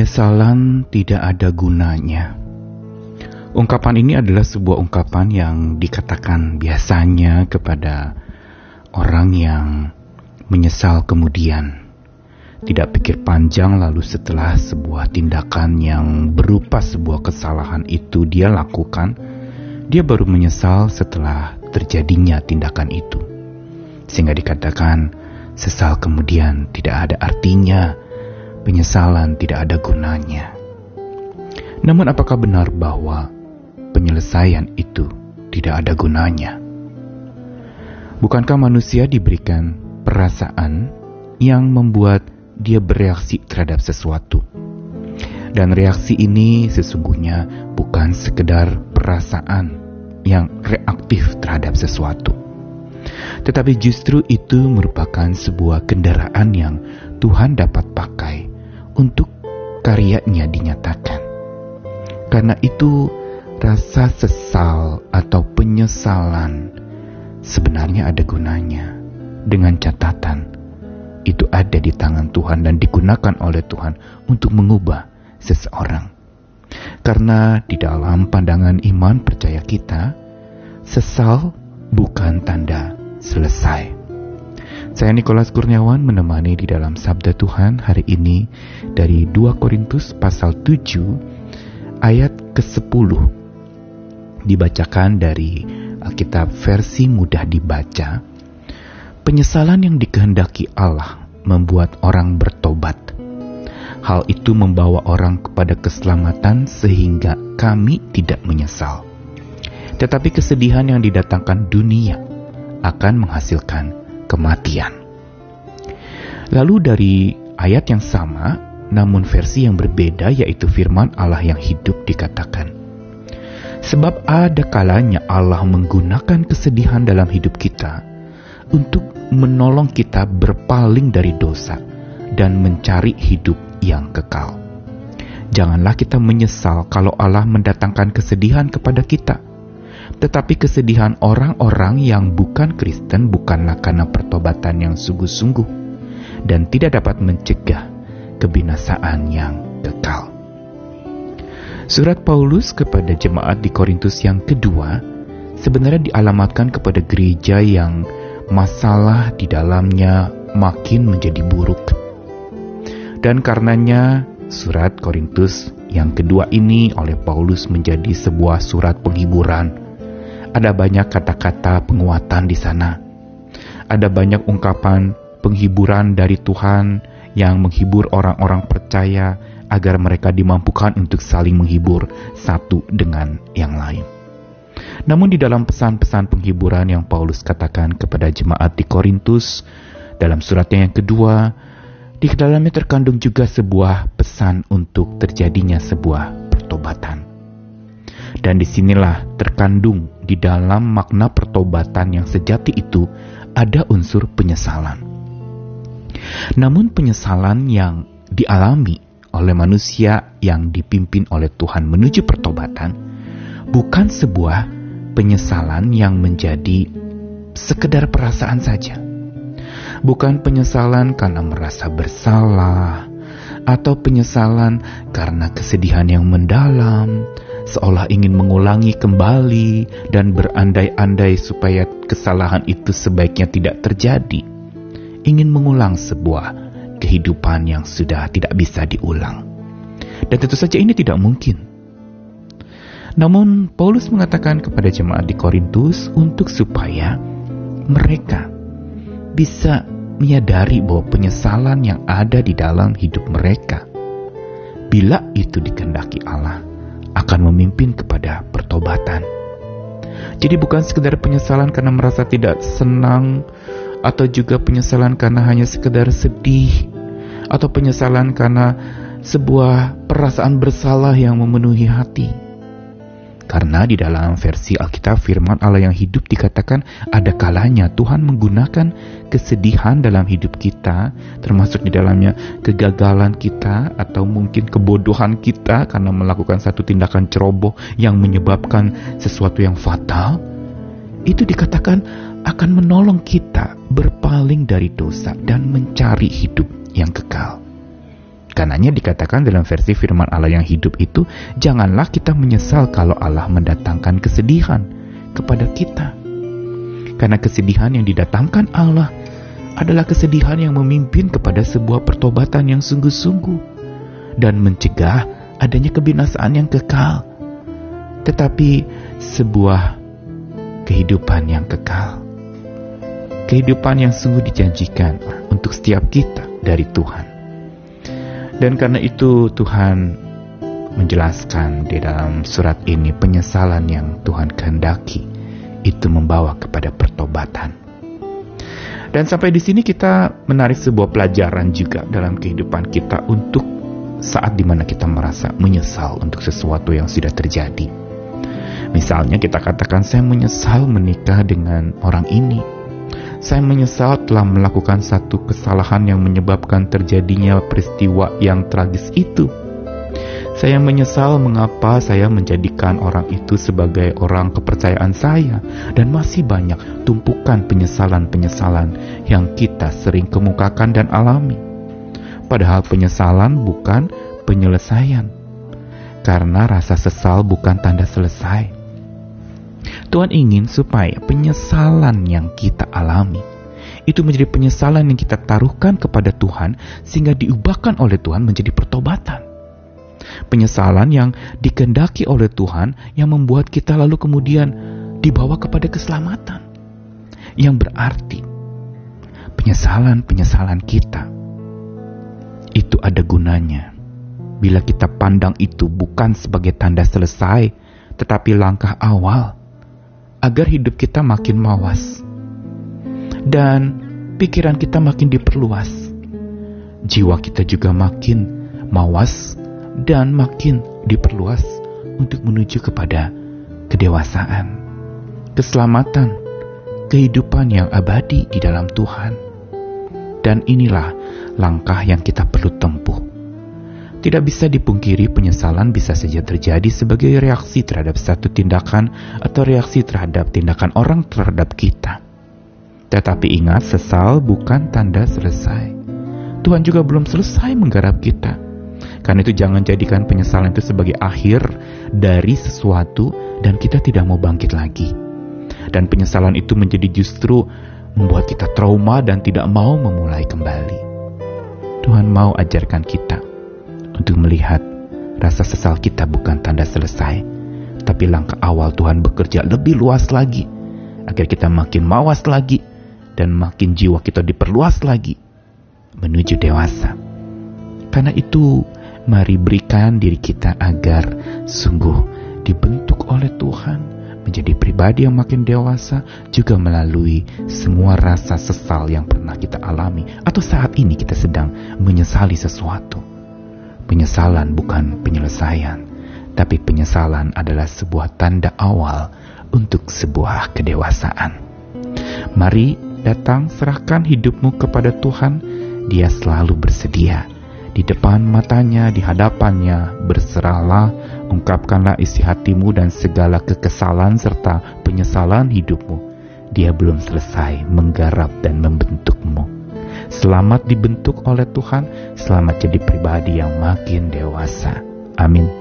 Penyesalan tidak ada gunanya. Ungkapan ini adalah sebuah ungkapan yang dikatakan biasanya kepada orang yang menyesal kemudian. Tidak pikir panjang lalu setelah sebuah tindakan yang berupa sebuah kesalahan itu dia lakukan, dia baru menyesal setelah terjadinya tindakan itu. Sehingga dikatakan sesal kemudian tidak ada artinya penyesalan tidak ada gunanya. Namun apakah benar bahwa penyelesaian itu tidak ada gunanya? Bukankah manusia diberikan perasaan yang membuat dia bereaksi terhadap sesuatu? Dan reaksi ini sesungguhnya bukan sekedar perasaan yang reaktif terhadap sesuatu. Tetapi justru itu merupakan sebuah kendaraan yang Tuhan dapat pakai untuk karyanya dinyatakan. Karena itu rasa sesal atau penyesalan sebenarnya ada gunanya dengan catatan itu ada di tangan Tuhan dan digunakan oleh Tuhan untuk mengubah seseorang. Karena di dalam pandangan iman percaya kita, sesal bukan tanda selesai. Saya Nikolas Kurniawan menemani di dalam Sabda Tuhan hari ini dari 2 Korintus pasal 7 ayat ke-10 dibacakan dari Alkitab versi mudah dibaca. Penyesalan yang dikehendaki Allah membuat orang bertobat. Hal itu membawa orang kepada keselamatan sehingga kami tidak menyesal. Tetapi kesedihan yang didatangkan dunia akan menghasilkan kematian. Lalu dari ayat yang sama, namun versi yang berbeda yaitu firman Allah yang hidup dikatakan. Sebab ada kalanya Allah menggunakan kesedihan dalam hidup kita untuk menolong kita berpaling dari dosa dan mencari hidup yang kekal. Janganlah kita menyesal kalau Allah mendatangkan kesedihan kepada kita tetapi kesedihan orang-orang yang bukan Kristen bukanlah karena pertobatan yang sungguh-sungguh dan tidak dapat mencegah kebinasaan yang kekal. Surat Paulus kepada jemaat di Korintus yang kedua sebenarnya dialamatkan kepada gereja yang masalah di dalamnya makin menjadi buruk. Dan karenanya surat Korintus yang kedua ini oleh Paulus menjadi sebuah surat penghiburan ada banyak kata-kata penguatan di sana. Ada banyak ungkapan penghiburan dari Tuhan yang menghibur orang-orang percaya agar mereka dimampukan untuk saling menghibur satu dengan yang lain. Namun di dalam pesan-pesan penghiburan yang Paulus katakan kepada jemaat di Korintus dalam suratnya yang kedua, di dalamnya terkandung juga sebuah pesan untuk terjadinya sebuah pertobatan. Dan di sinilah terkandung di dalam makna pertobatan yang sejati itu ada unsur penyesalan. Namun penyesalan yang dialami oleh manusia yang dipimpin oleh Tuhan menuju pertobatan bukan sebuah penyesalan yang menjadi sekedar perasaan saja. Bukan penyesalan karena merasa bersalah atau penyesalan karena kesedihan yang mendalam seolah ingin mengulangi kembali dan berandai-andai supaya kesalahan itu sebaiknya tidak terjadi, ingin mengulang sebuah kehidupan yang sudah tidak bisa diulang. Dan tentu saja ini tidak mungkin. Namun Paulus mengatakan kepada jemaat di Korintus untuk supaya mereka bisa menyadari bahwa penyesalan yang ada di dalam hidup mereka bila itu dikendaki Allah akan memimpin kepada pertobatan. Jadi bukan sekedar penyesalan karena merasa tidak senang atau juga penyesalan karena hanya sekedar sedih atau penyesalan karena sebuah perasaan bersalah yang memenuhi hati. Karena di dalam versi Alkitab firman Allah yang hidup dikatakan ada kalanya Tuhan menggunakan kesedihan dalam hidup kita, termasuk di dalamnya kegagalan kita atau mungkin kebodohan kita karena melakukan satu tindakan ceroboh yang menyebabkan sesuatu yang fatal. Itu dikatakan akan menolong kita berpaling dari dosa dan mencari hidup yang kekal. Karenanya dikatakan dalam versi firman Allah yang hidup itu, janganlah kita menyesal kalau Allah mendatangkan kesedihan kepada kita. Karena kesedihan yang didatangkan Allah adalah kesedihan yang memimpin kepada sebuah pertobatan yang sungguh-sungguh dan mencegah adanya kebinasaan yang kekal. Tetapi sebuah kehidupan yang kekal. Kehidupan yang sungguh dijanjikan untuk setiap kita dari Tuhan. Dan karena itu Tuhan menjelaskan di dalam surat ini penyesalan yang Tuhan kehendaki itu membawa kepada pertobatan. Dan sampai di sini kita menarik sebuah pelajaran juga dalam kehidupan kita untuk saat di mana kita merasa menyesal untuk sesuatu yang sudah terjadi. Misalnya kita katakan saya menyesal menikah dengan orang ini, saya menyesal telah melakukan satu kesalahan yang menyebabkan terjadinya peristiwa yang tragis itu. Saya menyesal mengapa saya menjadikan orang itu sebagai orang kepercayaan saya, dan masih banyak tumpukan penyesalan-penyesalan yang kita sering kemukakan dan alami. Padahal penyesalan bukan penyelesaian, karena rasa sesal bukan tanda selesai Tuhan ingin supaya penyesalan yang kita alami itu menjadi penyesalan yang kita taruhkan kepada Tuhan sehingga diubahkan oleh Tuhan menjadi pertobatan. Penyesalan yang dikendaki oleh Tuhan yang membuat kita lalu kemudian dibawa kepada keselamatan. Yang berarti penyesalan-penyesalan kita itu ada gunanya. Bila kita pandang itu bukan sebagai tanda selesai, tetapi langkah awal agar hidup kita makin mawas dan pikiran kita makin diperluas. Jiwa kita juga makin mawas dan makin diperluas untuk menuju kepada kedewasaan, keselamatan, kehidupan yang abadi di dalam Tuhan. Dan inilah langkah yang kita perlu tempuh tidak bisa dipungkiri penyesalan bisa saja terjadi sebagai reaksi terhadap satu tindakan atau reaksi terhadap tindakan orang terhadap kita. Tetapi ingat, sesal bukan tanda selesai. Tuhan juga belum selesai menggarap kita. Karena itu jangan jadikan penyesalan itu sebagai akhir dari sesuatu dan kita tidak mau bangkit lagi. Dan penyesalan itu menjadi justru membuat kita trauma dan tidak mau memulai kembali. Tuhan mau ajarkan kita untuk melihat rasa sesal kita bukan tanda selesai, tapi langkah awal Tuhan bekerja lebih luas lagi, agar kita makin mawas lagi, dan makin jiwa kita diperluas lagi, menuju dewasa. Karena itu, mari berikan diri kita agar sungguh dibentuk oleh Tuhan, menjadi pribadi yang makin dewasa juga melalui semua rasa sesal yang pernah kita alami atau saat ini kita sedang menyesali sesuatu. Penyesalan bukan penyelesaian, tapi penyesalan adalah sebuah tanda awal untuk sebuah kedewasaan. Mari datang serahkan hidupmu kepada Tuhan, Dia selalu bersedia. Di depan matanya, di hadapannya, berserahlah, ungkapkanlah isi hatimu dan segala kekesalan serta penyesalan hidupmu. Dia belum selesai menggarap dan membentukmu. Selamat dibentuk oleh Tuhan, selamat jadi pribadi yang makin dewasa. Amin.